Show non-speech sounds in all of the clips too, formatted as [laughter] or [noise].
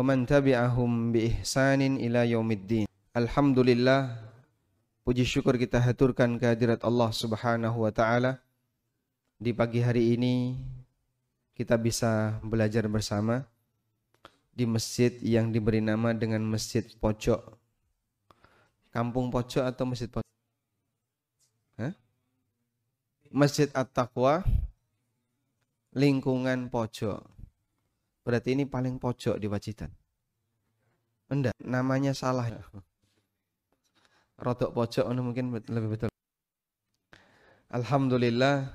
man tabi'ahum bi ihsanin ila yaumiddin. Alhamdulillah puji syukur kita haturkan kehadirat Allah Subhanahu wa taala. Di pagi hari ini kita bisa belajar bersama di masjid yang diberi nama dengan Masjid Pojok. Kampung Pojok atau Masjid Pojok? Hah? Masjid At-Taqwa lingkungan pojok. Berarti ini paling pojok di Pacitan. Enggak, namanya salah. Rodok pojok mungkin lebih betul. Alhamdulillah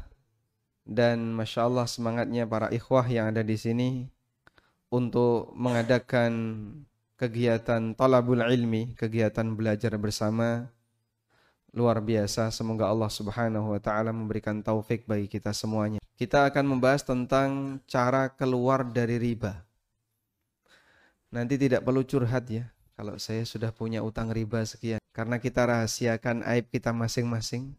dan masya Allah semangatnya para ikhwah yang ada di sini untuk mengadakan kegiatan talabul ilmi, kegiatan belajar bersama luar biasa. Semoga Allah Subhanahu wa taala memberikan taufik bagi kita semuanya. Kita akan membahas tentang cara keluar dari riba. Nanti tidak perlu curhat ya, kalau saya sudah punya utang riba sekian. Karena kita rahasiakan aib kita masing-masing.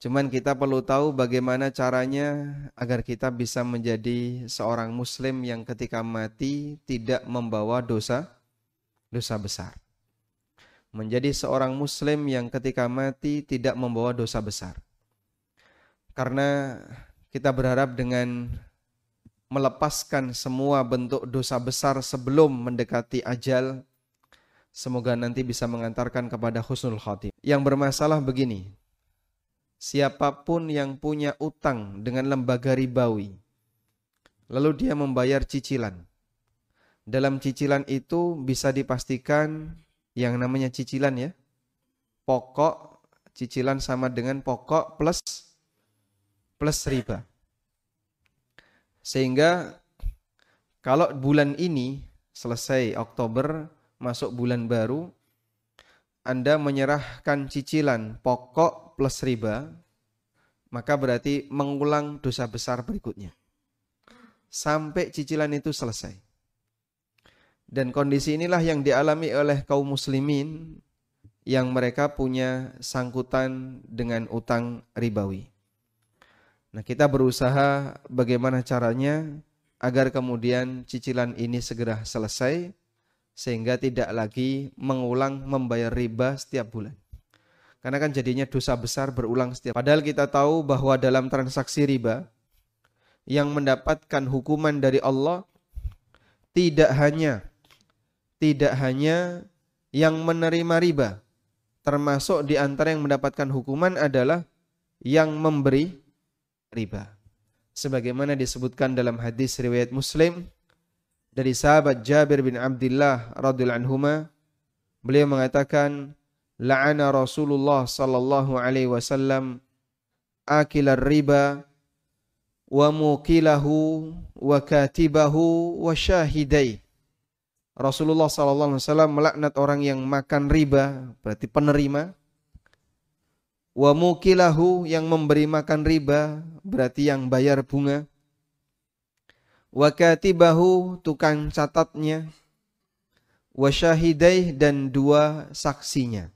Cuman kita perlu tahu bagaimana caranya agar kita bisa menjadi seorang muslim yang ketika mati tidak membawa dosa dosa besar. Menjadi seorang muslim yang ketika mati tidak membawa dosa besar. Karena kita berharap dengan melepaskan semua bentuk dosa besar sebelum mendekati ajal, semoga nanti bisa mengantarkan kepada husnul khatim. Yang bermasalah begini, siapa pun yang punya utang dengan lembaga ribawi, lalu dia membayar cicilan. Dalam cicilan itu bisa dipastikan yang namanya cicilan ya, pokok cicilan sama dengan pokok plus plus riba. Sehingga kalau bulan ini selesai Oktober masuk bulan baru Anda menyerahkan cicilan pokok plus riba maka berarti mengulang dosa besar berikutnya. Sampai cicilan itu selesai. Dan kondisi inilah yang dialami oleh kaum muslimin yang mereka punya sangkutan dengan utang ribawi. Nah, kita berusaha bagaimana caranya agar kemudian cicilan ini segera selesai sehingga tidak lagi mengulang membayar riba setiap bulan. Karena kan jadinya dosa besar berulang setiap. Padahal kita tahu bahwa dalam transaksi riba yang mendapatkan hukuman dari Allah tidak hanya tidak hanya yang menerima riba, termasuk di antara yang mendapatkan hukuman adalah yang memberi riba. Sebagaimana disebutkan dalam hadis riwayat Muslim dari sahabat Jabir bin Abdullah radhiyallahu anhuma beliau mengatakan la'ana Rasulullah sallallahu alaihi wasallam akilar riba wa mukilahu wa katibahu wa syahidai Rasulullah sallallahu alaihi wasallam melaknat orang yang makan riba berarti penerima Wa mukilahu yang memberi makan riba berarti yang bayar bunga. Wa katibahu tukang catatnya. Wa syahidai dan dua saksinya.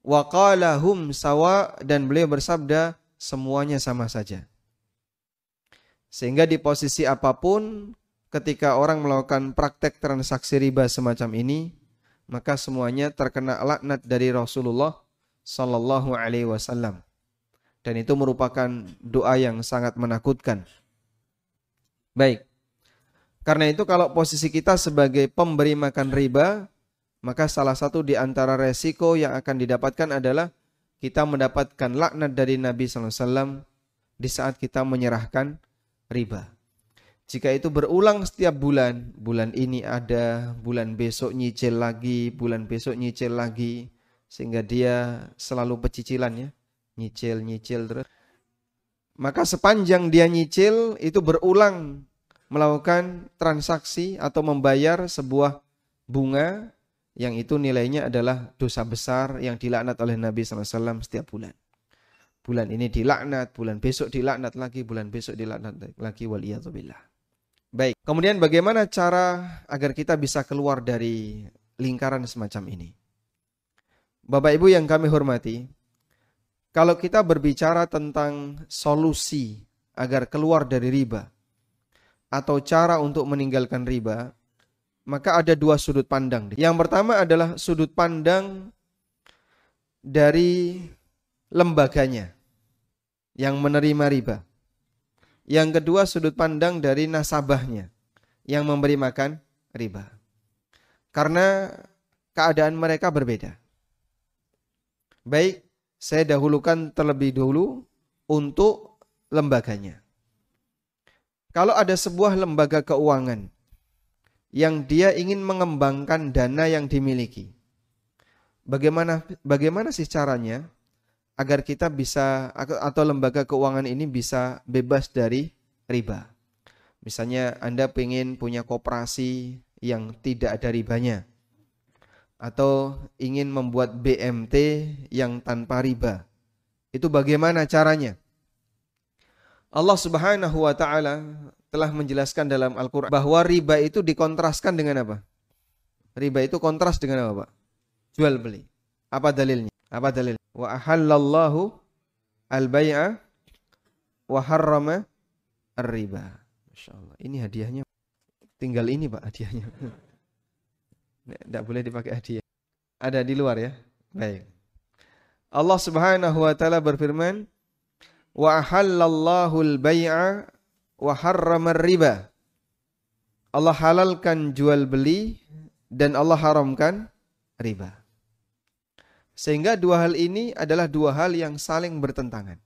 Wa qalahum sawa dan beliau bersabda semuanya sama saja. Sehingga di posisi apa pun ketika orang melakukan praktek transaksi riba semacam ini, maka semuanya terkena laknat dari Rasulullah sallallahu alaihi wasallam. Dan itu merupakan doa yang sangat menakutkan. Baik. Karena itu kalau posisi kita sebagai pemberi makan riba, maka salah satu di antara resiko yang akan didapatkan adalah kita mendapatkan laknat dari Nabi SAW di saat kita menyerahkan riba. Jika itu berulang setiap bulan, bulan ini ada, bulan besok nyicil lagi, bulan besok nyicil lagi, sehingga dia selalu pecicilan ya nyicil nyicil terus maka sepanjang dia nyicil itu berulang melakukan transaksi atau membayar sebuah bunga yang itu nilainya adalah dosa besar yang dilaknat oleh Nabi SAW setiap bulan. Bulan ini dilaknat, bulan besok dilaknat lagi, bulan besok dilaknat lagi, waliyatubillah. Baik, kemudian bagaimana cara agar kita bisa keluar dari lingkaran semacam ini? Bapak Ibu yang kami hormati, kalau kita berbicara tentang solusi agar keluar dari riba, atau cara untuk meninggalkan riba, maka ada dua sudut pandang. Yang pertama adalah sudut pandang dari lembaganya yang menerima riba. Yang kedua sudut pandang dari nasabahnya yang memberi makan riba. Karena keadaan mereka berbeda. Baik, saya dahulukan terlebih dahulu untuk lembaganya. Kalau ada sebuah lembaga keuangan yang dia ingin mengembangkan dana yang dimiliki, bagaimana bagaimana sih caranya agar kita bisa atau lembaga keuangan ini bisa bebas dari riba? Misalnya Anda ingin punya koperasi yang tidak ada ribanya atau ingin membuat BMT yang tanpa riba. Itu bagaimana caranya? Allah Subhanahu wa taala telah menjelaskan dalam Al-Qur'an bahwa riba itu dikontraskan dengan apa? Riba itu kontras dengan apa, Pak? Jual beli. Apa dalilnya? Apa dalil? Wa ahallallahu al-bai'a wa harrama ar-riba. Masyaallah. Ini hadiahnya. Tinggal ini, Pak, hadiahnya. Tidak boleh dipakai hadiah. Ada di luar ya? Baik. Allah Subhanahu wa taala berfirman, wa halallahu al-bai'a wa harrama riba. Allah halalkan jual beli dan Allah haramkan riba. Sehingga dua hal ini adalah dua hal yang saling bertentangan.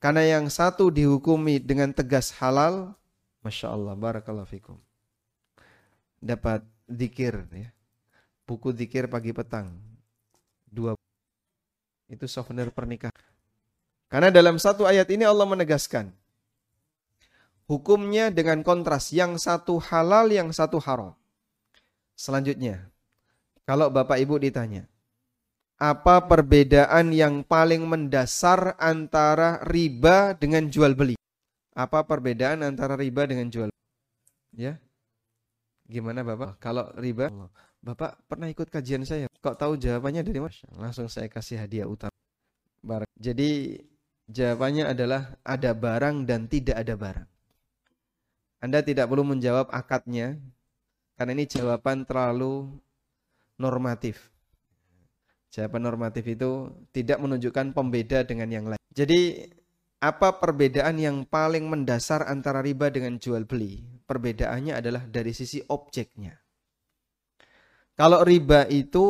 Karena yang satu dihukumi dengan tegas halal, Masya Allah, Barakallahu fikum. Dapat dikir, ya. buku dikir pagi petang. Dua. Itu souvenir pernikahan. Karena dalam satu ayat ini Allah menegaskan hukumnya dengan kontras yang satu halal yang satu haram. Selanjutnya, kalau Bapak Ibu ditanya, apa perbedaan yang paling mendasar antara riba dengan jual beli? Apa perbedaan antara riba dengan jual beli? Ya. Gimana Bapak? Kalau riba, Bapak pernah ikut kajian saya. Kok tahu jawabannya dari mana? Langsung saya kasih hadiah utama. Jadi Jawabannya adalah ada barang dan tidak ada barang. Anda tidak perlu menjawab akadnya karena ini jawaban terlalu normatif. Jawaban normatif itu tidak menunjukkan pembeda dengan yang lain. Jadi apa perbedaan yang paling mendasar antara riba dengan jual beli? Perbedaannya adalah dari sisi objeknya. Kalau riba itu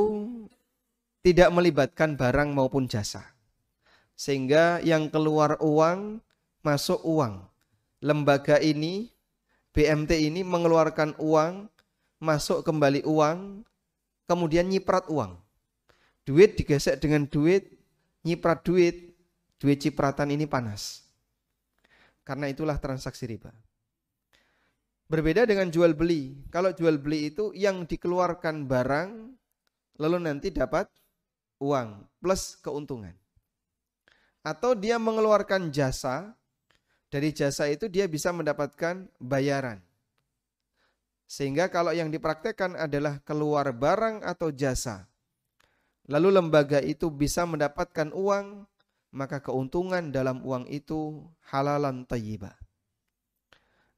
tidak melibatkan barang maupun jasa. Sehingga yang keluar uang, masuk uang. Lembaga ini, BMT ini mengeluarkan uang, masuk kembali uang, kemudian nyiprat uang. Duit digesek dengan duit, nyiprat duit, duit cipratan ini panas. Karena itulah transaksi riba. Berbeda dengan jual beli. Kalau jual beli itu yang dikeluarkan barang, lalu nanti dapat uang plus keuntungan atau dia mengeluarkan jasa, dari jasa itu dia bisa mendapatkan bayaran. Sehingga kalau yang dipraktekkan adalah keluar barang atau jasa, lalu lembaga itu bisa mendapatkan uang, maka keuntungan dalam uang itu halalan tayyibah.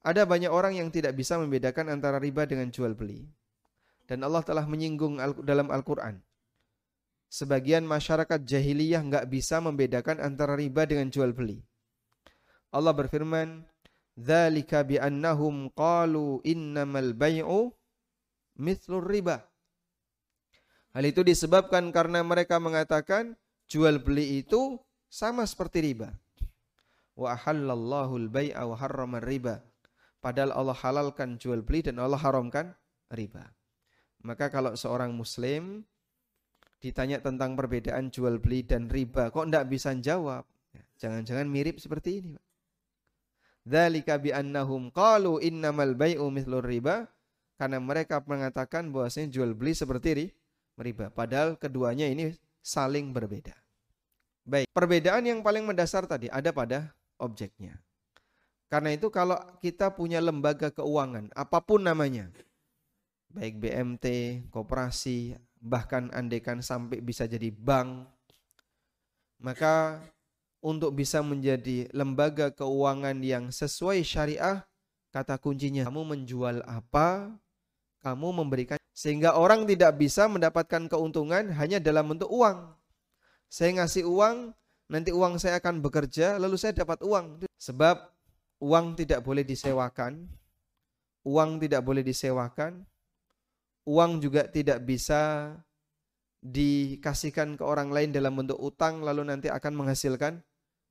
Ada banyak orang yang tidak bisa membedakan antara riba dengan jual beli. Dan Allah telah menyinggung dalam Al-Quran sebagian masyarakat jahiliyah nggak bisa membedakan antara riba dengan jual beli. Allah berfirman, "Dzalika bi annahum qalu innamal bai'u mithlur riba." Hal itu disebabkan karena mereka mengatakan jual beli itu sama seperti riba. Wa ahallallahu al-bai'a wa harrama riba. Padahal Allah halalkan jual beli dan Allah haramkan riba. Maka kalau seorang muslim ditanya tentang perbedaan jual beli dan riba, kok enggak bisa jawab? Ya, jangan-jangan mirip seperti ini. Dzalika bi qalu innamal bai'u mithlur riba karena mereka mengatakan bahwasanya jual beli seperti riba padahal keduanya ini saling berbeda. Baik, perbedaan yang paling mendasar tadi ada pada objeknya. Karena itu kalau kita punya lembaga keuangan apa pun namanya, baik BMT, koperasi, bahkan andekan sampai bisa jadi bank, maka untuk bisa menjadi lembaga keuangan yang sesuai syariah, kata kuncinya kamu menjual apa, kamu memberikan sehingga orang tidak bisa mendapatkan keuntungan hanya dalam bentuk uang. Saya ngasih uang, nanti uang saya akan bekerja, lalu saya dapat uang. Sebab uang tidak boleh disewakan, uang tidak boleh disewakan, uang juga tidak bisa dikasihkan ke orang lain dalam bentuk utang lalu nanti akan menghasilkan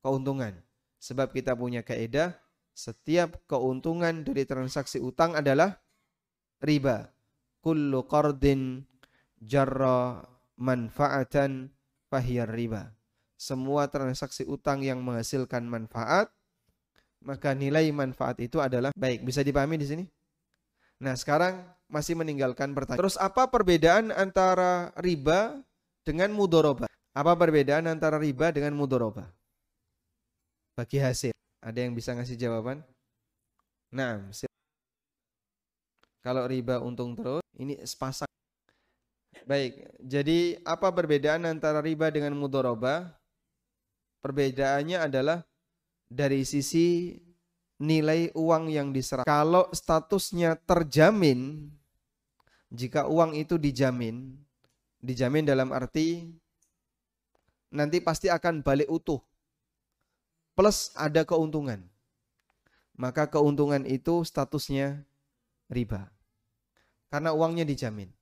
keuntungan. Sebab kita punya kaidah setiap keuntungan dari transaksi utang adalah riba. Kullu qardin jarra manfaatan fahiyar riba. Semua transaksi utang yang menghasilkan manfaat maka nilai manfaat itu adalah baik. Bisa dipahami di sini? Nah, sekarang masih meninggalkan pertanyaan. Terus apa perbedaan antara riba dengan mudoroba? Apa perbedaan antara riba dengan mudoroba? bagi hasil. Ada yang bisa ngasih jawaban? Nah, kalau riba untung terus, ini sepasang. Baik, jadi apa perbedaan antara riba dengan mudoroba? Perbedaannya adalah dari sisi nilai uang yang diserah. Kalau statusnya terjamin, jika uang itu dijamin, dijamin dalam arti nanti pasti akan balik utuh plus ada keuntungan. Maka keuntungan itu statusnya riba. Karena uangnya dijamin.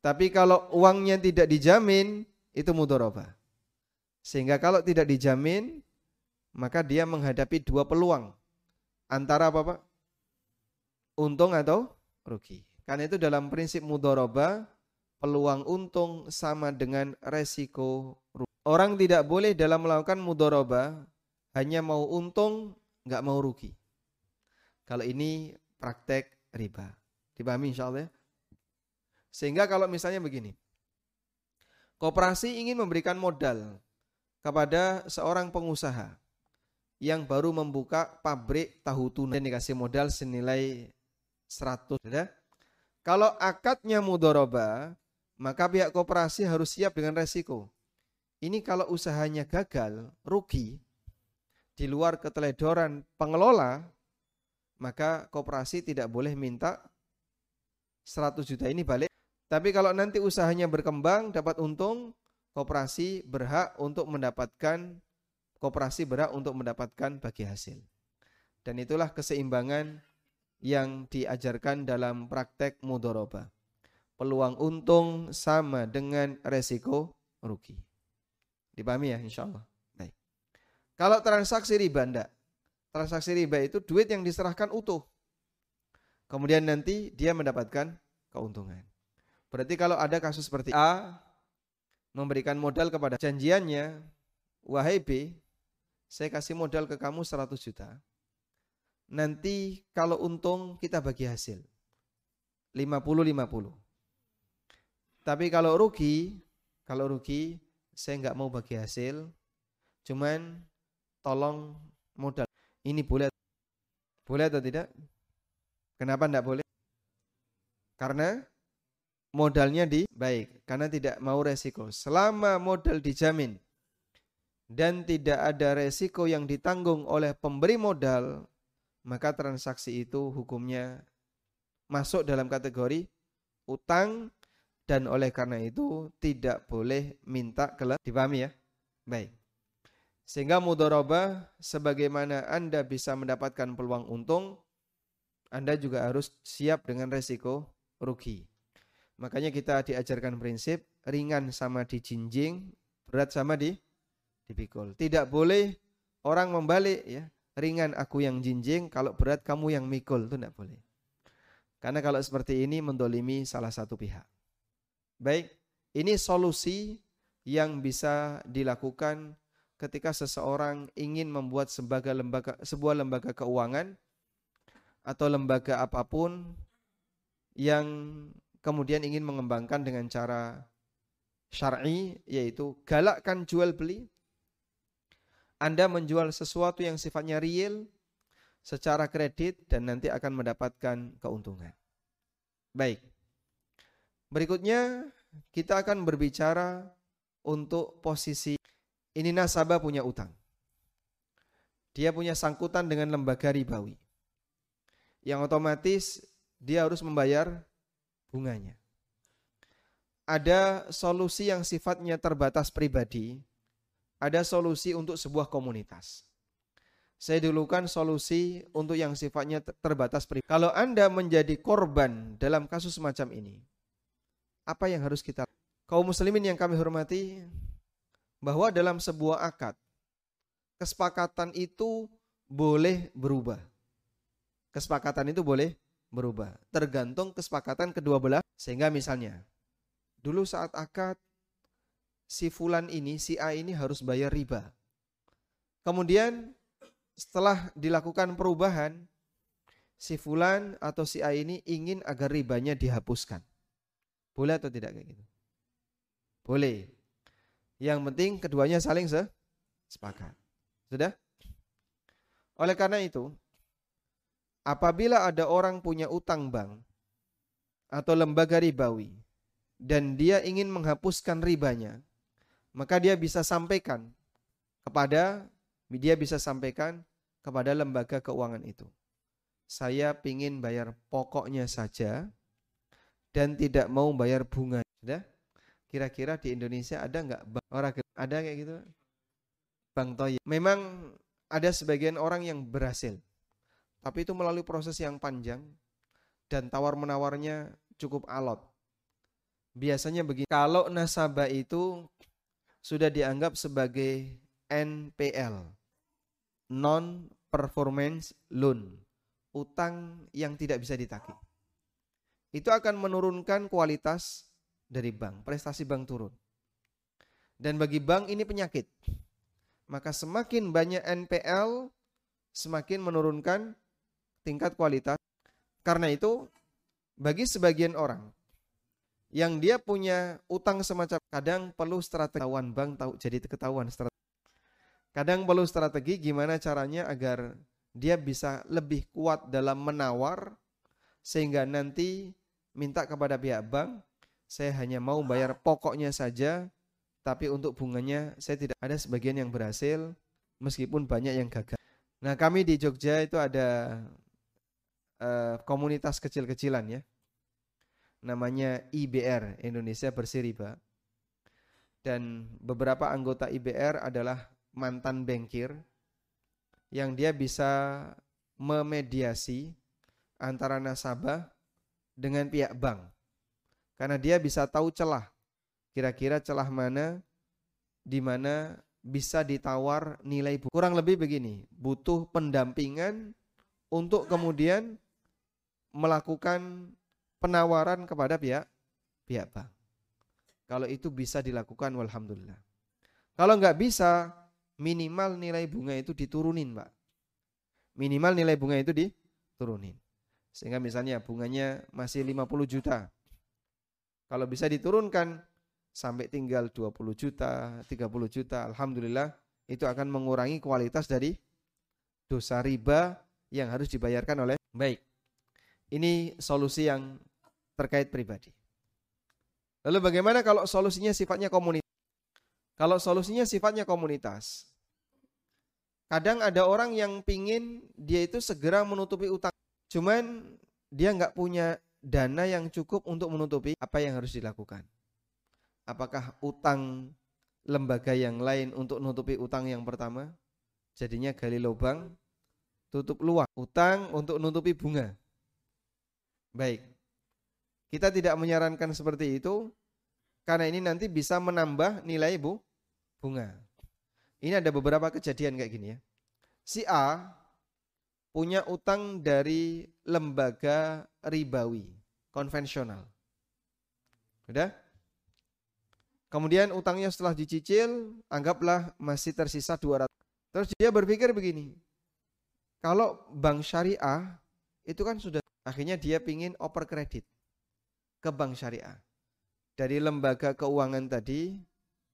Tapi kalau uangnya tidak dijamin, itu mudoroba. Sehingga kalau tidak dijamin, maka dia menghadapi dua peluang. Antara apa Pak? Untung atau rugi. Karena itu dalam prinsip mudoroba, peluang untung sama dengan resiko rugi. Orang tidak boleh dalam melakukan mudoroba hanya mau untung, nggak mau rugi. Kalau ini praktek riba. Dipahami insya Allah ya? Sehingga kalau misalnya begini. Koperasi ingin memberikan modal kepada seorang pengusaha yang baru membuka pabrik tahu tuna dan dikasih modal senilai 100 ya. Kalau akadnya mudoroba, maka pihak koperasi harus siap dengan resiko. Ini kalau usahanya gagal, rugi, di luar keteledoran pengelola, maka koperasi tidak boleh minta 100 juta ini balik. Tapi kalau nanti usahanya berkembang, dapat untung, koperasi berhak untuk mendapatkan koperasi berhak untuk mendapatkan bagi hasil. Dan itulah keseimbangan yang diajarkan dalam praktek mudoroba. Peluang untung sama dengan resiko rugi. Dipahami ya insya Allah. Baik. Kalau transaksi riba enggak. Transaksi riba itu duit yang diserahkan utuh. Kemudian nanti dia mendapatkan keuntungan. Berarti kalau ada kasus seperti A memberikan modal kepada janjiannya, wahai B, saya kasih modal ke kamu 100 juta. Nanti kalau untung kita bagi hasil. 50-50. Tapi kalau rugi, kalau rugi saya nggak mau bagi hasil, cuman tolong modal. Ini boleh, boleh atau tidak? Kenapa tidak boleh? Karena modalnya di baik, karena tidak mau resiko. Selama modal dijamin dan tidak ada resiko yang ditanggung oleh pemberi modal, maka transaksi itu hukumnya masuk dalam kategori utang dan oleh karena itu tidak boleh minta ke dipahami ya? Baik. Sehingga mudoroba sebagaimana Anda bisa mendapatkan peluang untung Anda juga harus siap dengan resiko rugi. Makanya kita diajarkan prinsip ringan sama dijinjing berat sama di dipikul tidak boleh orang membalik ya. Ringan aku yang jinjing kalau berat kamu yang mikul. Itu tidak boleh. Karena kalau seperti ini mendolimi salah satu pihak. Baik, ini solusi yang bisa dilakukan ketika seseorang ingin membuat sebagai lembaga sebuah lembaga keuangan atau lembaga apa pun yang kemudian ingin mengembangkan dengan cara syar'i yaitu galakkan jual beli. Anda menjual sesuatu yang sifatnya real secara kredit dan nanti akan mendapatkan keuntungan. Baik. Berikutnya kita akan berbicara untuk posisi ini nasabah punya utang. Dia punya sangkutan dengan lembaga ribawi. Yang otomatis dia harus membayar bunganya. Ada solusi yang sifatnya terbatas pribadi, ada solusi untuk sebuah komunitas. Saya dulukan solusi untuk yang sifatnya terbatas pribadi. Kalau Anda menjadi korban dalam kasus semacam ini, apa yang harus kita kaum muslimin yang kami hormati bahwa dalam sebuah akad kesepakatan itu boleh berubah. Kesepakatan itu boleh berubah, tergantung kesepakatan kedua belah. Sehingga misalnya dulu saat akad si fulan ini, si A ini harus bayar riba. Kemudian setelah dilakukan perubahan, si fulan atau si A ini ingin agar ribanya dihapuskan. Boleh atau tidak kayak gitu? Boleh. Yang penting keduanya saling se sepakat. Sudah? Oleh karena itu, apabila ada orang punya utang bank atau lembaga ribawi dan dia ingin menghapuskan ribanya, maka dia bisa sampaikan kepada dia bisa sampaikan kepada lembaga keuangan itu. Saya ingin bayar pokoknya saja dan tidak mau bayar bunga. Sudah? Kira-kira di Indonesia ada nggak orang ada kayak gitu? Bang Toy. Memang ada sebagian orang yang berhasil. Tapi itu melalui proses yang panjang dan tawar-menawarnya cukup alot. Biasanya begini, kalau nasabah itu sudah dianggap sebagai NPL, non performance loan, utang yang tidak bisa ditagih itu akan menurunkan kualitas dari bank, prestasi bank turun. Dan bagi bank ini penyakit. Maka semakin banyak NPL, semakin menurunkan tingkat kualitas. Karena itu, bagi sebagian orang yang dia punya utang semacam kadang perlu strategi ketahuan bank tahu jadi ketahuan strategi. Kadang perlu strategi gimana caranya agar dia bisa lebih kuat dalam menawar sehingga nanti minta kepada pihak bank, saya hanya mau bayar pokoknya saja, tapi untuk bunganya saya tidak ada sebagian yang berhasil, meskipun banyak yang gagal. Nah kami di Jogja itu ada uh, komunitas kecil-kecilan ya, namanya IBR Indonesia Bersih Riba, dan beberapa anggota IBR adalah mantan bankir yang dia bisa memediasi antara nasabah dengan pihak bank. Karena dia bisa tahu celah. Kira-kira celah mana di mana bisa ditawar nilai buku. Kurang lebih begini, butuh pendampingan untuk kemudian melakukan penawaran kepada pihak pihak bank. Kalau itu bisa dilakukan, walhamdulillah. Kalau nggak bisa, minimal nilai bunga itu diturunin, Pak. Minimal nilai bunga itu diturunin. Sehingga misalnya bunganya masih 50 juta. Kalau bisa diturunkan sampai tinggal 20 juta, 30 juta, alhamdulillah itu akan mengurangi kualitas dari dosa riba yang harus dibayarkan oleh baik. Ini solusi yang terkait pribadi. Lalu bagaimana kalau solusinya sifatnya komunitas? Kalau solusinya sifatnya komunitas, kadang ada orang yang pingin dia itu segera menutupi utang Cuman dia nggak punya dana yang cukup untuk menutupi apa yang harus dilakukan. Apakah utang lembaga yang lain untuk menutupi utang yang pertama? Jadinya gali lubang, tutup luang. Utang untuk menutupi bunga. Baik. Kita tidak menyarankan seperti itu karena ini nanti bisa menambah nilai bu bunga. Ini ada beberapa kejadian kayak gini ya. Si A punya utang dari lembaga ribawi konvensional. Sudah? Kemudian utangnya setelah dicicil, anggaplah masih tersisa 200. Terus dia berpikir begini, kalau bank syariah itu kan sudah akhirnya dia pingin oper kredit ke bank syariah. Dari lembaga keuangan tadi,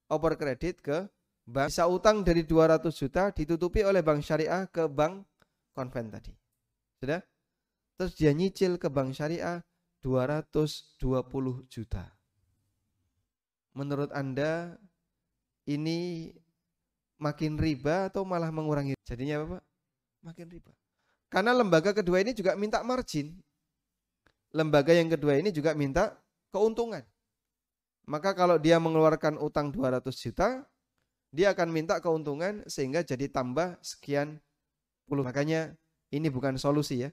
oper kredit ke bank. Bisa utang dari 200 juta ditutupi oleh bank syariah ke bank konven tadi. Sudah? Terus dia nyicil ke bank syariah 220 juta. Menurut Anda ini makin riba atau malah mengurangi? Jadinya apa? Makin riba. Karena lembaga kedua ini juga minta margin. Lembaga yang kedua ini juga minta keuntungan. Maka kalau dia mengeluarkan utang 200 juta, dia akan minta keuntungan sehingga jadi tambah sekian puluh. Makanya ini bukan solusi ya.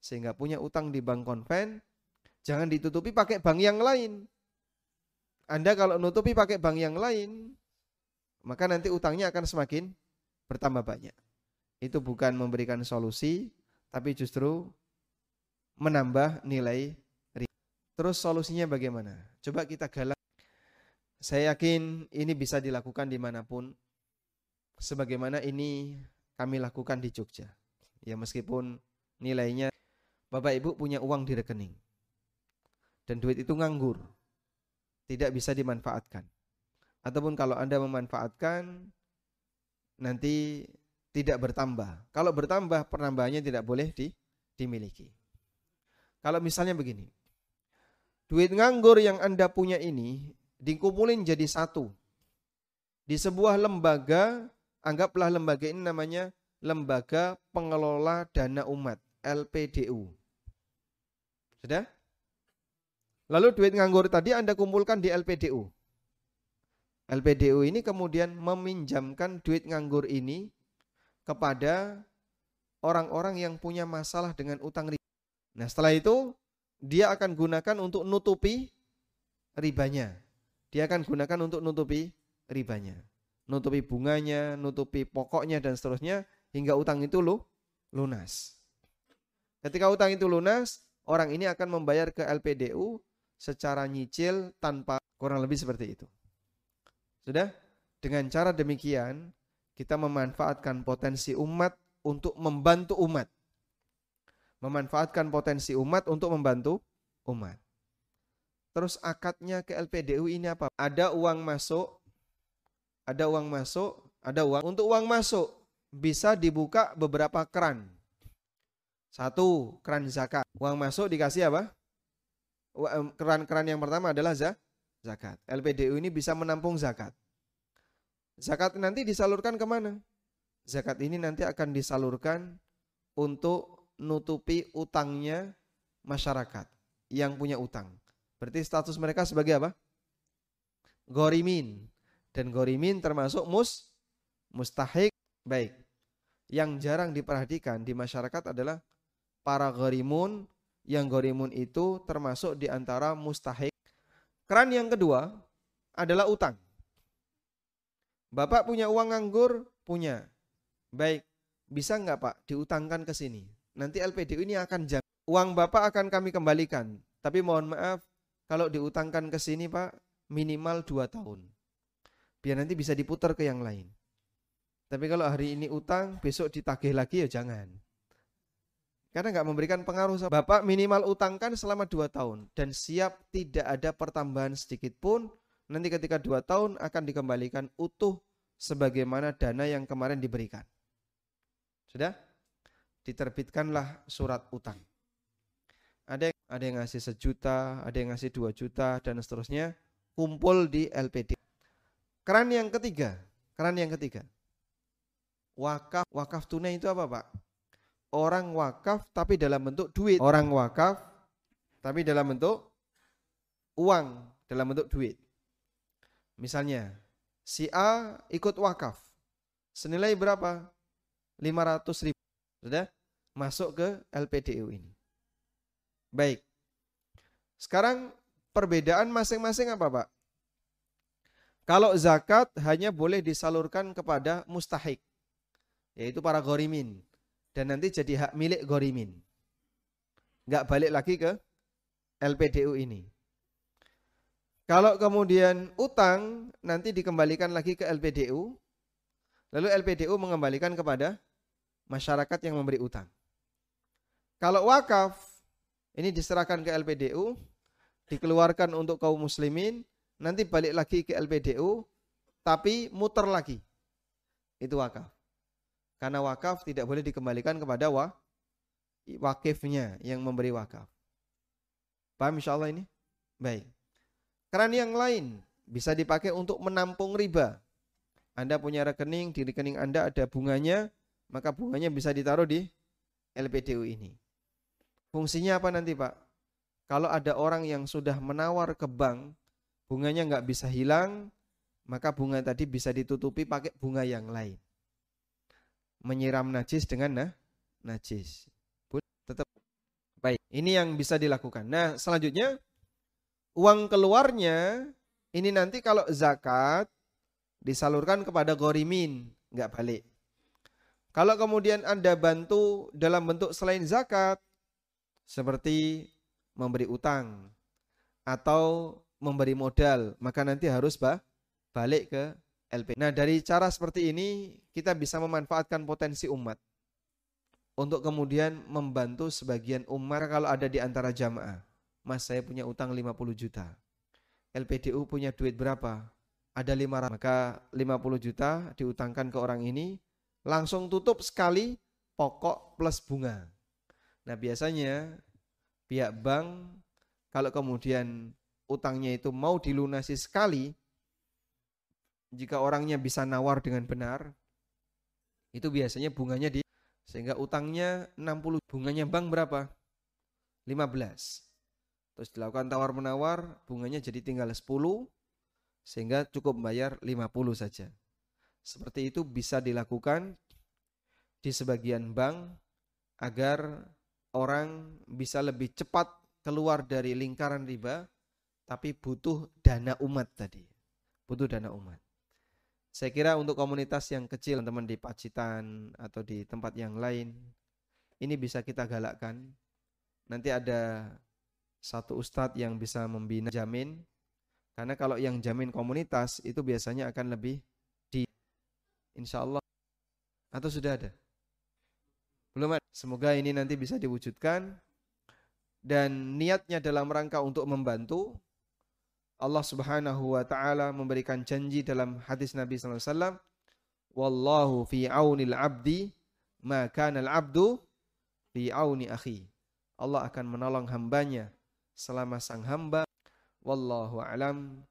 Sehingga punya utang di bank konven, jangan ditutupi pakai bank yang lain. Anda kalau nutupi pakai bank yang lain, maka nanti utangnya akan semakin bertambah banyak. Itu bukan memberikan solusi, tapi justru menambah nilai Terus solusinya bagaimana? Coba kita galak. Saya yakin ini bisa dilakukan di mana pun. Sebagaimana ini kami lakukan di Jogja. Ya meskipun nilainya Bapak Ibu punya uang di rekening. Dan duit itu nganggur tidak bisa dimanfaatkan. Ataupun kalau Anda memanfaatkan nanti tidak bertambah. Kalau bertambah penambahannya tidak boleh di, dimiliki. Kalau misalnya begini, duit nganggur yang Anda punya ini dikumpulin jadi satu. Di sebuah lembaga, anggaplah lembaga ini namanya Lembaga Pengelola Dana Umat, LPDU. Sudah? Lalu duit nganggur tadi Anda kumpulkan di LPDU. LPDU ini kemudian meminjamkan duit nganggur ini kepada orang-orang yang punya masalah dengan utang. Nah setelah itu dia akan gunakan untuk nutupi ribanya. Dia akan gunakan untuk nutupi ribanya. Nutupi bunganya, nutupi pokoknya dan seterusnya hingga utang itu lu, lunas. Ketika utang itu lunas, orang ini akan membayar ke LPDU secara nyicil tanpa kurang lebih seperti itu. Sudah? Dengan cara demikian, kita memanfaatkan potensi umat untuk membantu umat. Memanfaatkan potensi umat untuk membantu umat. Terus akadnya ke LPDU ini apa? Ada uang masuk, ada uang masuk, ada uang. Untuk uang masuk bisa dibuka beberapa keran. Satu, keran zakat. Uang masuk dikasih apa? keran-keran yang pertama adalah zakat. LPDU ini bisa menampung zakat. Zakat nanti disalurkan ke mana? Zakat ini nanti akan disalurkan untuk nutupi utangnya masyarakat yang punya utang. Berarti status mereka sebagai apa? Gorimin. Dan gorimin termasuk mus, mustahik. Baik. Yang jarang diperhatikan di masyarakat adalah para gorimun yang gorimun itu termasuk di antara mustahik. Keran yang kedua adalah utang. Bapak punya uang nganggur? Punya. Baik, bisa nggak Pak diutangkan ke sini? Nanti LPDU ini akan jam. Uang Bapak akan kami kembalikan. Tapi mohon maaf, kalau diutangkan ke sini Pak, minimal 2 tahun. Biar nanti bisa diputar ke yang lain. Tapi kalau hari ini utang, besok ditagih lagi ya jangan. Karena nggak memberikan pengaruh. Bapak minimal utangkan selama dua tahun dan siap tidak ada pertambahan sedikit pun. Nanti ketika dua tahun akan dikembalikan utuh sebagaimana dana yang kemarin diberikan. Sudah? Diterbitkanlah surat utang. Ada yang, ada yang ngasih sejuta, ada yang ngasih dua juta dan seterusnya. Kumpul di LPD. Keran yang ketiga, keran yang ketiga. Wakaf, wakaf tunai itu apa Pak? orang wakaf tapi dalam bentuk duit. Orang wakaf tapi dalam bentuk uang, dalam bentuk duit. Misalnya, si A ikut wakaf. Senilai berapa? 500 ribu. Sudah? Masuk ke LPDU ini. Baik. Sekarang perbedaan masing-masing apa Pak? Kalau zakat hanya boleh disalurkan kepada mustahik. Yaitu para gorimin dan nanti jadi hak milik Gorimin. Nggak balik lagi ke LPDU ini. Kalau kemudian utang nanti dikembalikan lagi ke LPDU, lalu LPDU mengembalikan kepada masyarakat yang memberi utang. Kalau wakaf ini diserahkan ke LPDU, dikeluarkan untuk kaum muslimin, nanti balik lagi ke LPDU, tapi muter lagi. Itu wakaf. Karena wakaf tidak boleh dikembalikan kepada wa, wakifnya yang memberi wakaf. Paham insya Allah ini? Baik. Keran yang lain bisa dipakai untuk menampung riba. Anda punya rekening, di rekening Anda ada bunganya, maka bunganya bisa ditaruh di LPDU ini. Fungsinya apa nanti Pak? Kalau ada orang yang sudah menawar ke bank, bunganya nggak bisa hilang, maka bunga tadi bisa ditutupi pakai bunga yang lain. Menyiram najis dengan nah, najis. Tetap baik. Ini yang bisa dilakukan. Nah, selanjutnya uang keluarnya ini nanti kalau zakat disalurkan kepada gorimin, nggak balik. Kalau kemudian Anda bantu dalam bentuk selain zakat, seperti memberi utang atau memberi modal, maka nanti harus bah, balik ke LP. Nah dari cara seperti ini kita bisa memanfaatkan potensi umat untuk kemudian membantu sebagian umat kalau ada di antara jamaah. Mas saya punya utang 50 juta. LPDU punya duit berapa? Ada 500. Maka 50 juta diutangkan ke orang ini. Langsung tutup sekali pokok plus bunga. Nah biasanya pihak bank kalau kemudian utangnya itu mau dilunasi sekali. Jika orangnya bisa nawar dengan benar. Itu biasanya bunganya di sehingga utangnya 60 bunganya bank berapa? 15 Terus dilakukan tawar-menawar, bunganya jadi tinggal 10 sehingga cukup membayar 50 saja. Seperti itu bisa dilakukan di sebagian bank agar orang bisa lebih cepat keluar dari lingkaran riba tapi butuh dana umat tadi. Butuh dana umat. Saya kira untuk komunitas yang kecil teman di Pacitan atau di tempat yang lain ini bisa kita galakkan. Nanti ada satu ustadz yang bisa membina jamin karena kalau yang jamin komunitas itu biasanya akan lebih di insya Allah atau sudah ada belum ada semoga ini nanti bisa diwujudkan dan niatnya dalam rangka untuk membantu Allah Subhanahu wa taala memberikan janji dalam hadis Nabi sallallahu alaihi wasallam wallahu fi aunil abdi maka al abdu fi auni akhi Allah akan menolong hambanya selama sang hamba. Wallahu alam.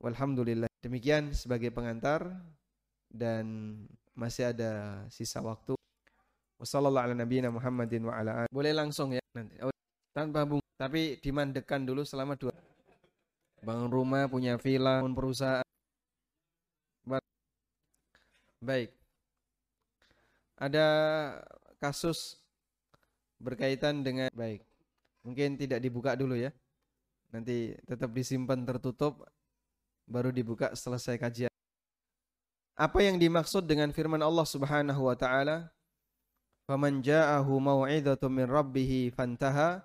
Walhamdulillah. Demikian sebagai pengantar dan masih ada sisa waktu. Wassalamualaikum Muhammadin wa ala Boleh langsung ya nanti. Oh, tanpa bung, tapi dimandekan dulu selama dua. Bangun rumah, punya villa, bangun perusahaan. Baik. Ada kasus berkaitan dengan baik. Mungkin tidak dibuka dulu ya. Nanti tetap disimpan tertutup baru dibuka selesai kajian. Apa yang dimaksud dengan firman Allah Subhanahu wa taala? Faman ja'ahu mau'izatun min rabbih fantaha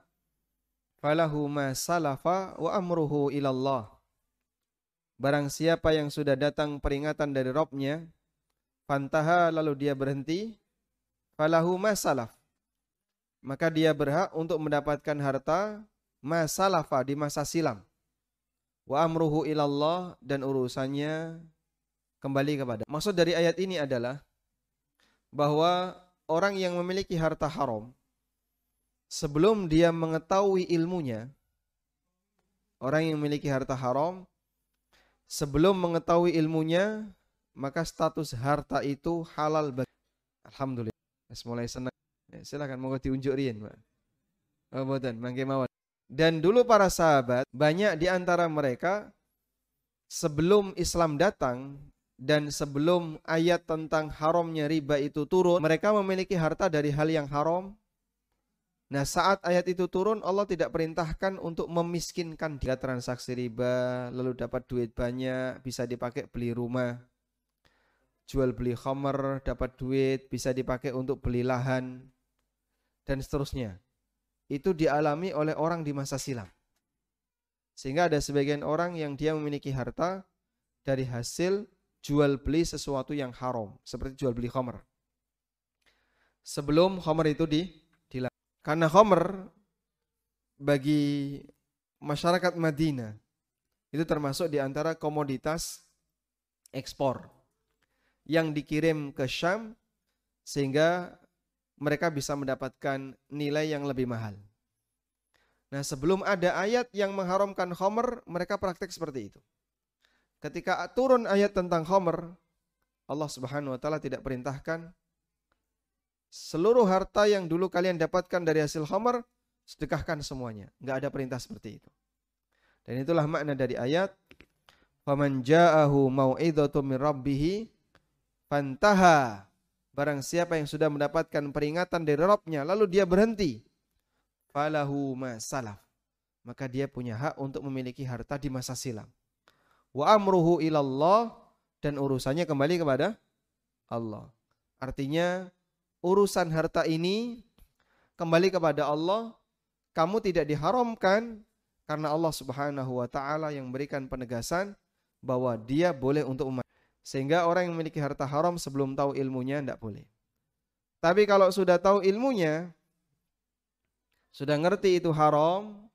falahu ma salafa wa amruhu ila Allah. Barang siapa yang sudah datang peringatan dari Robnya, fantaha lalu dia berhenti, falahu ma salaf maka dia berhak untuk mendapatkan harta masalafa di masa silam. Wa amruhu ilallah dan urusannya kembali kepada. Maksud dari ayat ini adalah bahwa orang yang memiliki harta haram sebelum dia mengetahui ilmunya orang yang memiliki harta haram sebelum mengetahui ilmunya maka status harta itu halal bagi Alhamdulillah. Mulai senang. Ya, silakan mau diunjuk rian, Pak. Oh, mangke. Dan dulu para sahabat, banyak di antara mereka sebelum Islam datang dan sebelum ayat tentang haramnya riba itu turun, mereka memiliki harta dari hal yang haram. Nah, saat ayat itu turun, Allah tidak perintahkan untuk memiskinkan dia transaksi riba, lalu dapat duit banyak, bisa dipakai beli rumah, jual beli khamer, dapat duit, bisa dipakai untuk beli lahan, dan seterusnya. Itu dialami oleh orang di masa silam. Sehingga ada sebagian orang yang dia memiliki harta dari hasil jual beli sesuatu yang haram, seperti jual beli khamr. Sebelum khamr itu di dilakukan. Karena khamr bagi masyarakat Madinah itu termasuk di antara komoditas ekspor yang dikirim ke Syam sehingga mereka bisa mendapatkan nilai yang lebih mahal. Nah, sebelum ada ayat yang mengharamkan homer, mereka praktek seperti itu. Ketika turun ayat tentang homer, Allah Subhanahu wa taala tidak perintahkan seluruh harta yang dulu kalian dapatkan dari hasil homer sedekahkan semuanya. Enggak ada perintah seperti itu. Dan itulah makna dari ayat Faman ja'ahu mau'idhatu min rabbih fantaha. Barang siapa yang sudah mendapatkan peringatan dari Rabbnya lalu dia berhenti falahu ma salaf. Maka dia punya hak untuk memiliki harta di masa silam. Wa amruhu ilallah dan urusannya kembali kepada Allah. Artinya urusan harta ini kembali kepada Allah. Kamu tidak diharamkan karena Allah Subhanahu wa taala yang memberikan penegasan bahwa dia boleh untuk umat. Sehingga orang yang memiliki harta haram sebelum tahu ilmunya tidak boleh. Tapi kalau sudah tahu ilmunya, sudah ngerti itu haram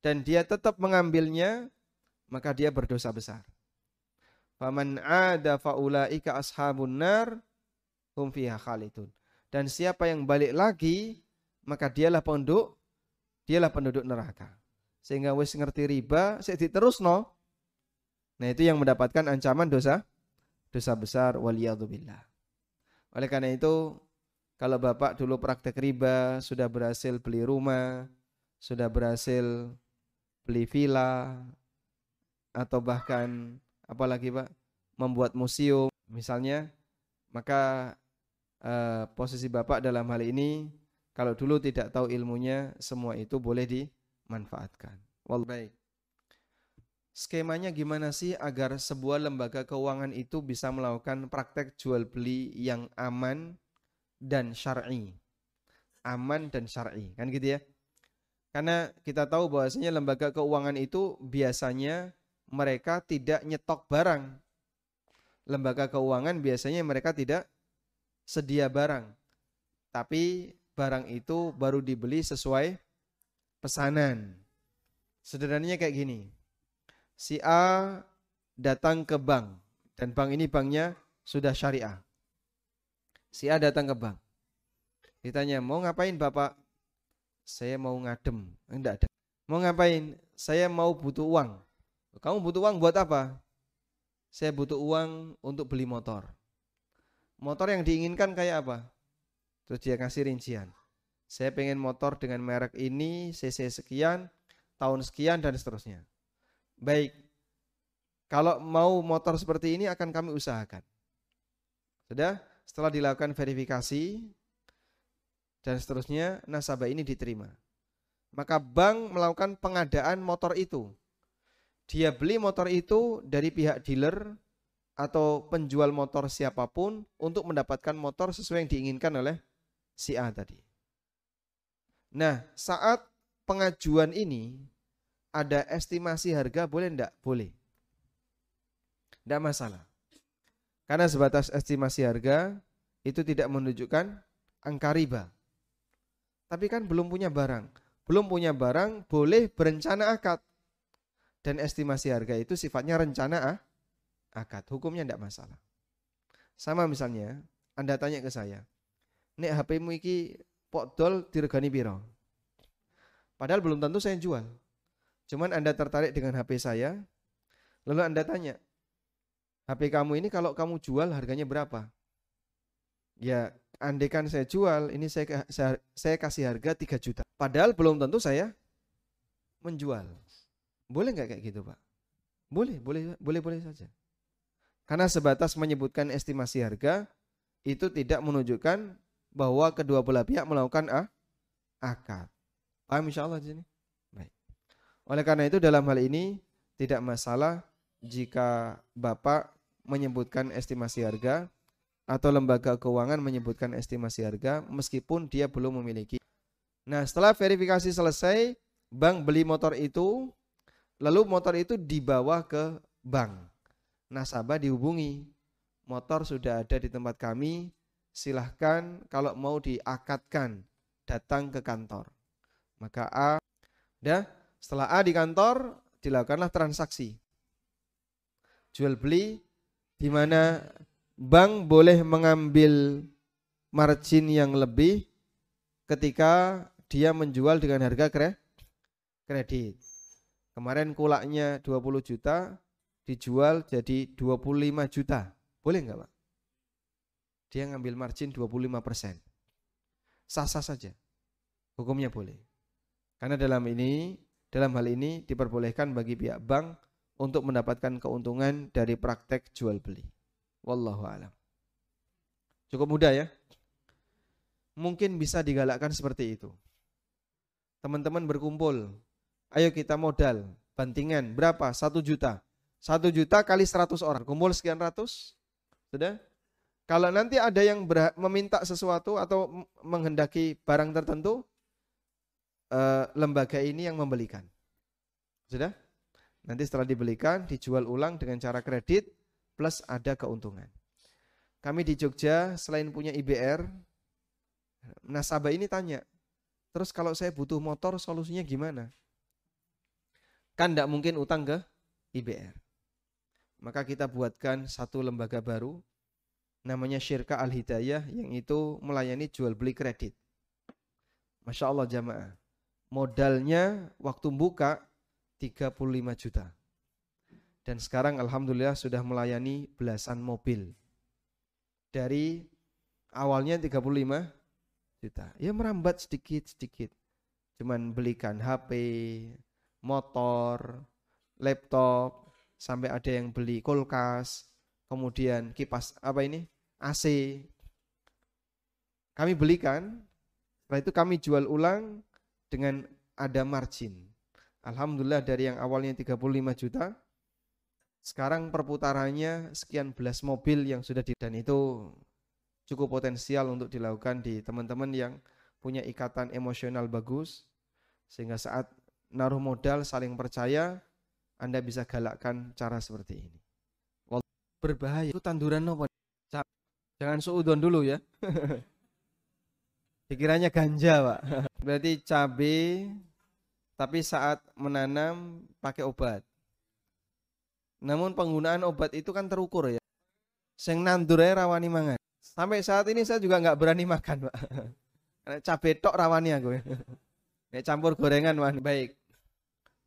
dan dia tetap mengambilnya, maka dia berdosa besar. Faman ada faulaika ashabun nar hum fiha khalidun. Dan siapa yang balik lagi, maka dialah penduduk dialah penduduk neraka. Sehingga wis ngerti riba, saya terus no. Nah, itu yang mendapatkan ancaman dosa dosa besar waliyadzubillah. Oleh karena itu, kalau Bapak dulu praktek riba, sudah berhasil beli rumah, sudah berhasil beli villa, atau bahkan apalagi Pak, membuat museum misalnya, maka eh, posisi Bapak dalam hal ini kalau dulu tidak tahu ilmunya, semua itu boleh dimanfaatkan. Wal baik. Skemanya gimana sih agar sebuah lembaga keuangan itu bisa melakukan praktek jual beli yang aman dan syar'i. Aman dan syar'i, kan gitu ya. Karena kita tahu bahwasanya lembaga keuangan itu biasanya mereka tidak nyetok barang. Lembaga keuangan biasanya mereka tidak sedia barang. Tapi barang itu baru dibeli sesuai pesanan. Sederhananya kayak gini. Si A datang ke bank dan bank ini banknya sudah syariah. Si A datang ke bank. Ditanya, mau ngapain bapak? Saya mau ngadem. Enggak ada. Mau ngapain? Saya mau butuh uang. Kamu butuh uang buat apa? Saya butuh uang untuk beli motor. Motor yang diinginkan kayak apa? Terus dia kasih rincian. Saya pengen motor dengan merek ini, cc sekian, tahun sekian, dan seterusnya. Baik, kalau mau motor seperti ini akan kami usahakan. Sudah? Setelah dilakukan verifikasi dan seterusnya, nasabah ini diterima. Maka bank melakukan pengadaan motor itu. Dia beli motor itu dari pihak dealer atau penjual motor siapa pun untuk mendapatkan motor sesuai yang diinginkan oleh si A tadi. Nah, saat pengajuan ini ada estimasi harga boleh enggak? Boleh. Enggak masalah. Karena sebatas estimasi harga itu tidak menunjukkan angka riba. Tapi kan belum punya barang. Belum punya barang boleh berencana akad. Dan estimasi harga itu sifatnya rencana ah, akad. Hukumnya tidak masalah. Sama misalnya, Anda tanya ke saya, Nek HP-mu iki pok dol diregani piro? Padahal belum tentu saya jual. Cuman Anda tertarik dengan HP saya, lalu Anda tanya, HP kamu ini kalau kamu jual harganya berapa? Ya, andekan saya jual, ini saya, saya, saya kasih harga 3 juta. Padahal belum tentu saya menjual. Boleh nggak kayak gitu, Pak? Boleh, boleh, boleh, boleh saja. Karena sebatas menyebutkan estimasi harga itu tidak menunjukkan bahwa kedua belah pihak melakukan ah, akad. Paham insya Allah di sini? Baik. Oleh karena itu dalam hal ini tidak masalah jika Bapak menyebutkan estimasi harga atau lembaga keuangan menyebutkan estimasi harga meskipun dia belum memiliki. Nah, setelah verifikasi selesai, bank beli motor itu Lalu motor itu dibawa ke bank. Nasabah dihubungi. Motor sudah ada di tempat kami. Silahkan kalau mau diakatkan datang ke kantor. Maka A, dah setelah A di kantor dilakukanlah transaksi. Jual beli di mana bank boleh mengambil margin yang lebih ketika dia menjual dengan harga kredit. Kemarin kulaknya 20 juta, dijual jadi 25 juta. Boleh nggak Pak? Dia ngambil margin 25 persen. Sah-sah saja. Hukumnya boleh. Karena dalam ini, dalam hal ini diperbolehkan bagi pihak bank untuk mendapatkan keuntungan dari praktek jual beli. Wallahu alam. Cukup mudah ya. Mungkin bisa digalakkan seperti itu. Teman-teman berkumpul, Ayo kita modal, bantingan berapa? Satu juta. Satu juta kali seratus orang, kumpul sekian ratus. Sudah? Kalau nanti ada yang meminta sesuatu atau menghendaki barang tertentu, eh, lembaga ini yang membelikan. Sudah? Nanti setelah dibelikan, dijual ulang dengan cara kredit, plus ada keuntungan. Kami di Jogja, selain punya IBR, nasabah ini tanya, terus kalau saya butuh motor, solusinya gimana? Kan tidak mungkin utang ke IBR. Maka kita buatkan satu lembaga baru namanya Syirka Al Hidayah yang itu melayani jual beli kredit. Masya Allah jamaah. Modalnya waktu buka 35 juta. Dan sekarang Alhamdulillah sudah melayani belasan mobil. Dari awalnya 35 juta. Ya merambat sedikit-sedikit. Cuman belikan HP, motor, laptop, sampai ada yang beli kulkas, kemudian kipas apa ini? AC. Kami belikan, setelah itu kami jual ulang dengan ada margin. Alhamdulillah dari yang awalnya 35 juta, sekarang perputarannya sekian belas mobil yang sudah di dan itu cukup potensial untuk dilakukan di teman-teman yang punya ikatan emosional bagus sehingga saat naruh modal saling percaya, Anda bisa galakkan cara seperti ini. Berbahaya. Itu tanduran apa? Jangan suudon dulu ya. [laughs] Pikirannya ganja, Pak. [laughs] Berarti cabai tapi saat menanam pakai obat. Namun penggunaan obat itu kan terukur ya. Sing nandur rawani mangan. Sampai saat ini saya juga nggak berani makan, Pak. [laughs] Karena cabai tok rawani aku. Ya campur gorengan wah baik.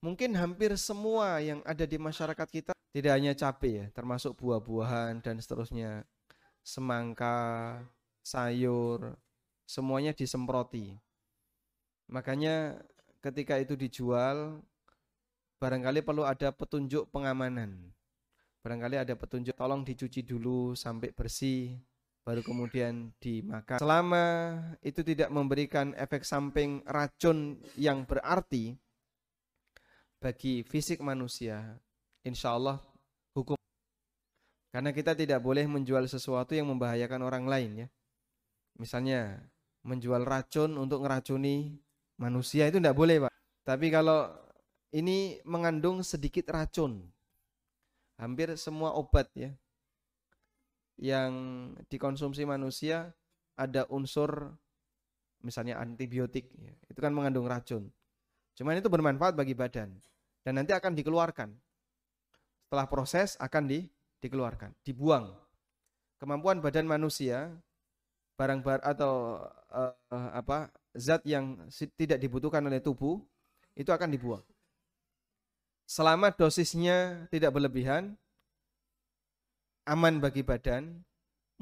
Mungkin hampir semua yang ada di masyarakat kita tidak hanya cabai ya, termasuk buah-buahan dan seterusnya. Semangka, sayur, semuanya disemproti. Makanya ketika itu dijual barangkali perlu ada petunjuk pengamanan. Barangkali ada petunjuk tolong dicuci dulu sampai bersih baru kemudian dimakan. Selama itu tidak memberikan efek samping racun yang berarti bagi fisik manusia, insya Allah hukum. Karena kita tidak boleh menjual sesuatu yang membahayakan orang lain ya. Misalnya menjual racun untuk ngeracuni manusia itu tidak boleh pak. Tapi kalau ini mengandung sedikit racun, hampir semua obat ya, yang dikonsumsi manusia ada unsur misalnya antibiotik ya. itu kan mengandung racun. Cuman itu bermanfaat bagi badan dan nanti akan dikeluarkan. Setelah proses akan di, dikeluarkan dibuang. Kemampuan badan manusia barang bar atau uh, apa zat yang tidak dibutuhkan oleh tubuh itu akan dibuang. Selama dosisnya tidak berlebihan aman bagi badan,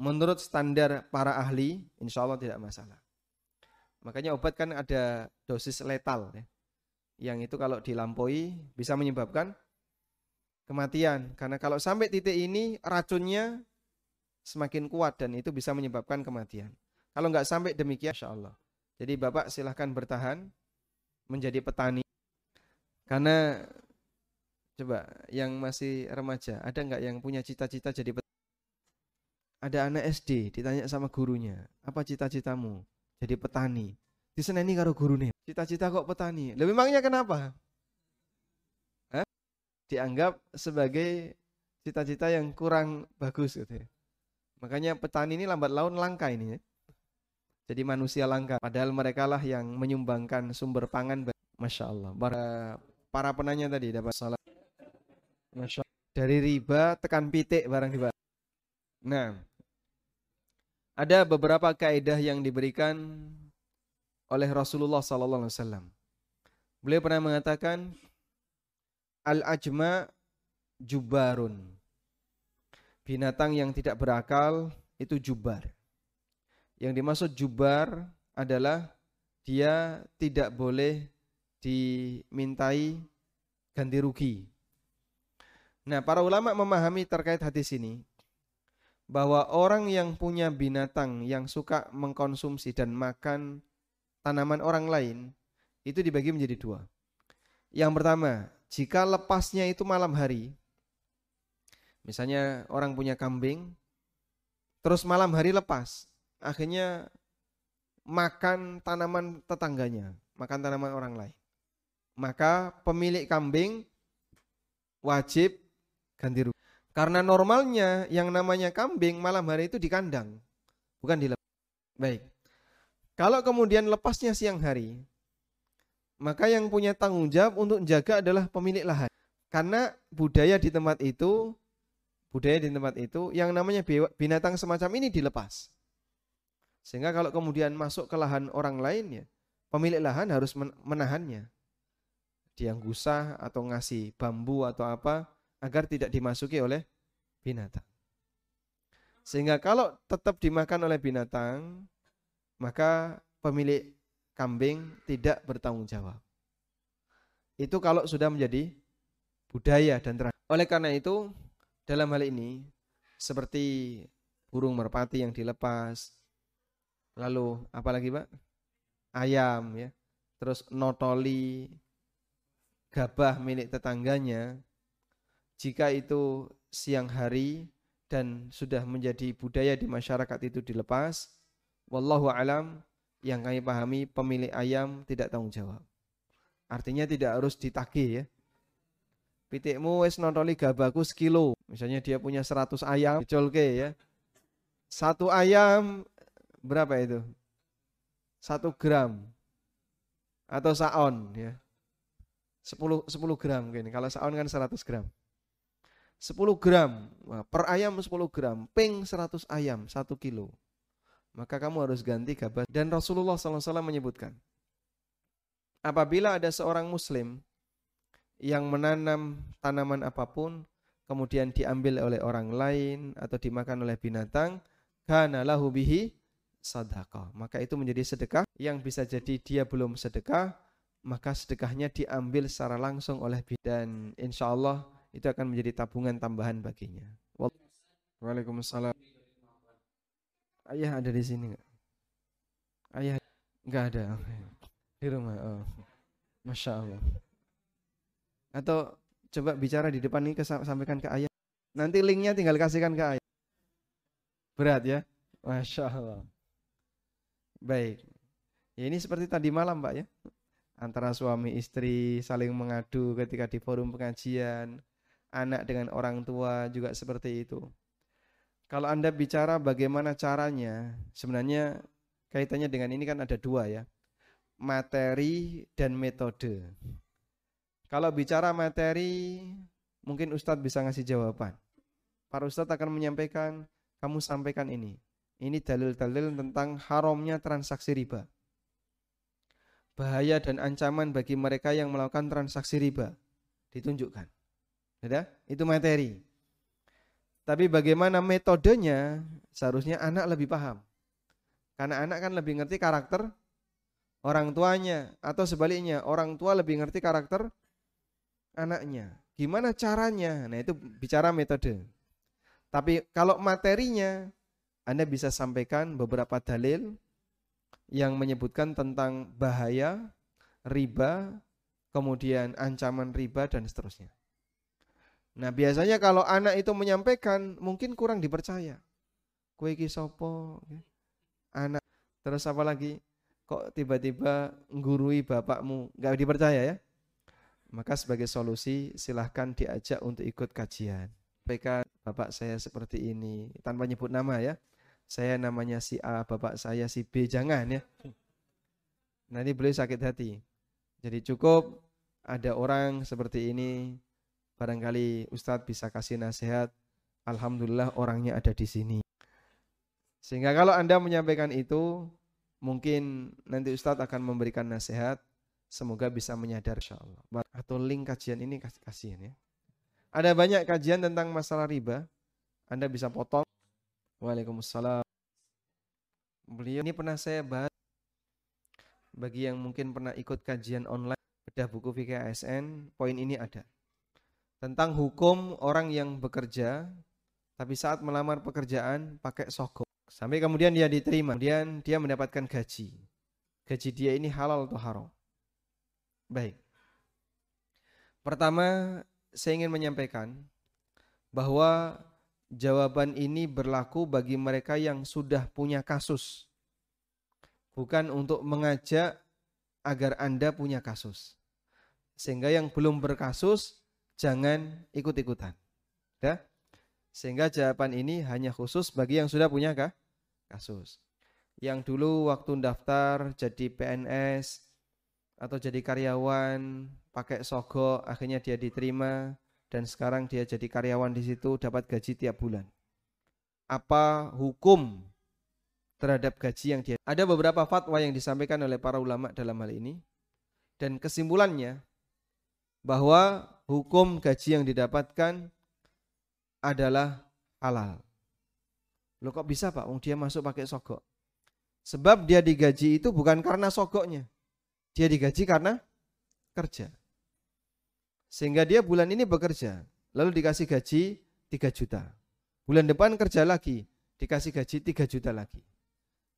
menurut standar para ahli, insya Allah tidak masalah. Makanya obat kan ada dosis letal ya. Yang itu kalau dilampaui bisa menyebabkan kematian. Karena kalau sampai titik ini racunnya semakin kuat dan itu bisa menyebabkan kematian. Kalau nggak sampai demikian, insya Allah. Jadi Bapak silahkan bertahan menjadi petani. Karena Coba yang masih remaja, ada nggak yang punya cita-cita jadi? Ada anak SD ditanya sama gurunya, apa cita-citamu? Jadi petani. Di sana ini karo guru nih. Cita-cita kok petani. Lebih memangnya kenapa? Hah? dianggap sebagai cita-cita yang kurang bagus gitu ya. Makanya petani ini lambat laun langka ini ya. Jadi manusia langka. Padahal mereka lah yang menyumbangkan sumber pangan. Masya Allah. Para, para penanya tadi dapat salah. Masya. Dari riba tekan pitik barang riba. Nah, ada beberapa kaidah yang diberikan oleh Rasulullah Sallallahu Alaihi Wasallam. Beliau pernah mengatakan al-ajma jubarun. Binatang yang tidak berakal itu jubar. Yang dimaksud jubar adalah dia tidak boleh dimintai ganti rugi. Nah, para ulama memahami terkait hadis ini bahwa orang yang punya binatang yang suka mengkonsumsi dan makan tanaman orang lain itu dibagi menjadi dua. Yang pertama, jika lepasnya itu malam hari, misalnya orang punya kambing, terus malam hari lepas, akhirnya makan tanaman tetangganya, makan tanaman orang lain. Maka pemilik kambing wajib ganti rugi. Karena normalnya yang namanya kambing malam hari itu di kandang, bukan di lepas. Baik. Kalau kemudian lepasnya siang hari, maka yang punya tanggung jawab untuk menjaga adalah pemilik lahan. Karena budaya di tempat itu, budaya di tempat itu yang namanya binatang semacam ini dilepas. Sehingga kalau kemudian masuk ke lahan orang lain ya, pemilik lahan harus menahannya. Dia gusah atau ngasih bambu atau apa agar tidak dimasuki oleh binatang. Sehingga kalau tetap dimakan oleh binatang, maka pemilik kambing tidak bertanggung jawab. Itu kalau sudah menjadi budaya dan terakhir. Oleh karena itu, dalam hal ini seperti burung merpati yang dilepas, lalu apalagi Pak? Ayam ya. Terus notoli gabah milik tetangganya, jika itu siang hari dan sudah menjadi budaya di masyarakat itu dilepas, wallahu alam yang kami pahami pemilik ayam tidak tanggung jawab. Artinya tidak harus ditagih ya. Pitikmu wis nontoli gabaku sekilo. Misalnya dia punya 100 ayam, dicolke ya. Satu ayam berapa itu? Satu gram atau saon ya. 10 10 gram mungkin. Kalau saon kan 100 gram. 10 gram. per ayam 10 gram. Ping 100 ayam 1 kilo. Maka kamu harus ganti gabah. Dan Rasulullah SAW menyebutkan. Apabila ada seorang muslim yang menanam tanaman apa pun, kemudian diambil oleh orang lain atau dimakan oleh binatang, kana lahu bihi sadaqah. Maka itu menjadi sedekah yang bisa jadi dia belum sedekah, maka sedekahnya diambil secara langsung oleh dan insya Allah itu akan menjadi tabungan tambahan baginya. Waalaikumsalam. Ayah ada di sini nggak? Ayah nggak ada. Di rumah. Oh. Masya Allah. Atau coba bicara di depan ini sampaikan ke ayah. Nanti linknya tinggal kasihkan ke ayah. Berat ya? Masya Allah. Baik. Ya ini seperti tadi malam Pak ya. Antara suami istri saling mengadu ketika di forum pengajian anak dengan orang tua juga seperti itu. Kalau Anda bicara bagaimana caranya, sebenarnya kaitannya dengan ini kan ada dua ya. Materi dan metode. Kalau bicara materi, mungkin Ustadz bisa ngasih jawaban. Para Ustadz akan menyampaikan, kamu sampaikan ini. Ini dalil-dalil tentang haramnya transaksi riba. Bahaya dan ancaman bagi mereka yang melakukan transaksi riba. Ditunjukkan. Ya, itu materi. Tapi bagaimana metodenya, seharusnya anak lebih paham. Karena anak kan lebih ngerti karakter orang tuanya atau sebaliknya, orang tua lebih ngerti karakter anaknya. Gimana caranya? Nah, itu bicara metode. Tapi kalau materinya Anda bisa sampaikan beberapa dalil yang menyebutkan tentang bahaya riba, kemudian ancaman riba dan seterusnya. Nah biasanya kalau anak itu menyampaikan mungkin kurang dipercaya. Kue ki sopo, anak terus apa lagi? Kok tiba-tiba gurui bapakmu? Gak dipercaya ya? Maka sebagai solusi silahkan diajak untuk ikut kajian. Mereka bapak saya seperti ini tanpa nyebut nama ya. Saya namanya si A, bapak saya si B, jangan ya. Nanti beliau sakit hati. Jadi cukup ada orang seperti ini, barangkali Ustadz bisa kasih nasihat. Alhamdulillah orangnya ada di sini. Sehingga kalau Anda menyampaikan itu, mungkin nanti Ustadz akan memberikan nasihat Semoga bisa menyadar insya Allah. Atau link kajian ini kasih kasihan ya. Ada banyak kajian tentang masalah riba. Anda bisa potong. Waalaikumsalam. Beliau ini pernah saya bahas. Bagi yang mungkin pernah ikut kajian online bedah buku fikih ASN, poin ini ada. Tentang hukum orang yang bekerja tapi saat melamar pekerjaan pakai sogok. Sampai kemudian dia diterima, kemudian dia mendapatkan gaji. Gaji dia ini halal atau haram? Baik. Pertama, saya ingin menyampaikan bahwa jawaban ini berlaku bagi mereka yang sudah punya kasus. Bukan untuk mengajak agar Anda punya kasus. Sehingga yang belum berkasus jangan ikut-ikutan. Ya? Sehingga jawaban ini hanya khusus bagi yang sudah punya kah? kasus. Yang dulu waktu daftar jadi PNS, atau jadi karyawan pakai sogo akhirnya dia diterima dan sekarang dia jadi karyawan di situ dapat gaji tiap bulan. Apa hukum terhadap gaji yang dia Ada beberapa fatwa yang disampaikan oleh para ulama dalam hal ini dan kesimpulannya bahwa hukum gaji yang didapatkan adalah halal. Lo kok bisa Pak? Dia masuk pakai sogok. Sebab dia digaji itu bukan karena sogoknya. Dia digaji karena kerja. Sehingga dia bulan ini bekerja, lalu dikasih gaji 3 juta. Bulan depan kerja lagi, dikasih gaji 3 juta lagi.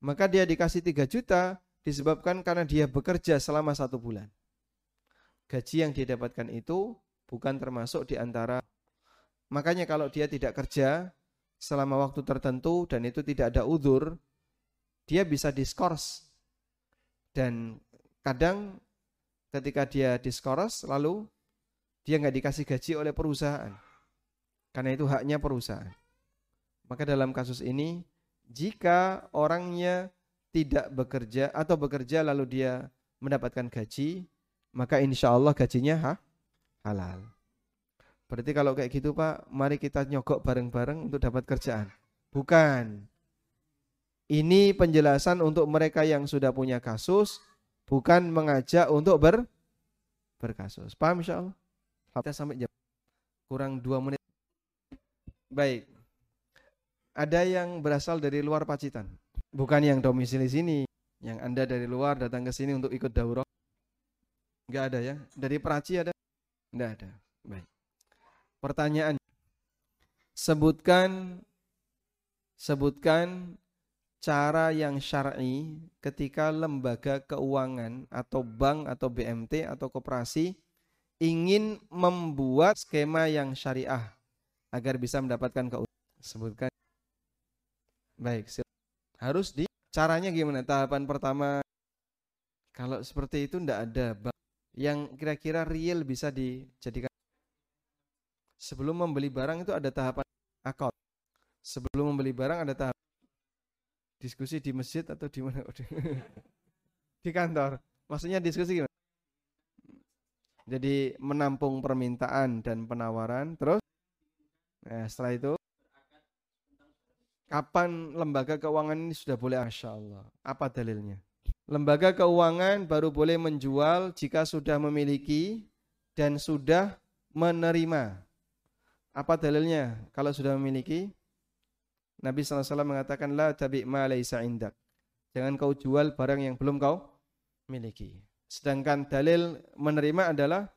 Maka dia dikasih 3 juta disebabkan karena dia bekerja selama satu bulan. Gaji yang dia dapatkan itu bukan termasuk di antara Makanya kalau dia tidak kerja selama waktu tertentu dan itu tidak ada udur, dia bisa diskors. Dan kadang ketika dia diskors lalu dia nggak dikasih gaji oleh perusahaan karena itu haknya perusahaan maka dalam kasus ini jika orangnya tidak bekerja atau bekerja lalu dia mendapatkan gaji maka insya Allah gajinya ha? Halal berarti kalau kayak gitu Pak mari kita nyogok bareng-bareng untuk dapat kerjaan bukan ini penjelasan untuk mereka yang sudah punya kasus bukan mengajak untuk ber berkasus. Paham insya Allah? Kita sampai jam kurang dua menit. Baik. Ada yang berasal dari luar Pacitan, bukan yang domisili sini. Yang Anda dari luar datang ke sini untuk ikut daurah. Enggak ada ya? Dari Praci ada? Enggak ada. Baik. Pertanyaan. Sebutkan sebutkan cara yang syar'i ketika lembaga keuangan atau bank atau BMT atau koperasi ingin membuat skema yang syariah agar bisa mendapatkan keuntungan. Sebutkan. Baik, harus di caranya gimana? Tahapan pertama kalau seperti itu ndak ada yang kira-kira real bisa dijadikan sebelum membeli barang itu ada tahapan akad. Sebelum membeli barang ada tahap Diskusi di masjid atau di mana? [laughs] di kantor. Maksudnya diskusi gimana? Jadi menampung permintaan dan penawaran, terus nah, setelah itu kapan lembaga keuangan ini sudah boleh Masya Allah? Apa dalilnya? Lembaga keuangan baru boleh menjual jika sudah memiliki dan sudah menerima. Apa dalilnya? Kalau sudah memiliki, Nabi SAW mengatakan la tabi ma indak. Jangan kau jual barang yang belum kau miliki. Sedangkan dalil menerima adalah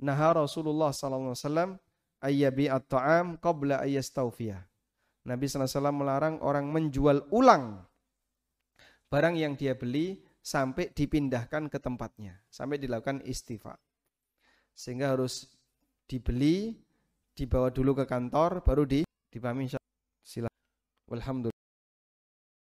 naha Rasulullah SAW ayyabi at-ta'am qabla ayyastawfiyah. Nabi SAW melarang orang menjual ulang barang yang dia beli sampai dipindahkan ke tempatnya, sampai dilakukan istifa. Sehingga harus dibeli, dibawa dulu ke kantor, baru di dipahami Walhamdulillah.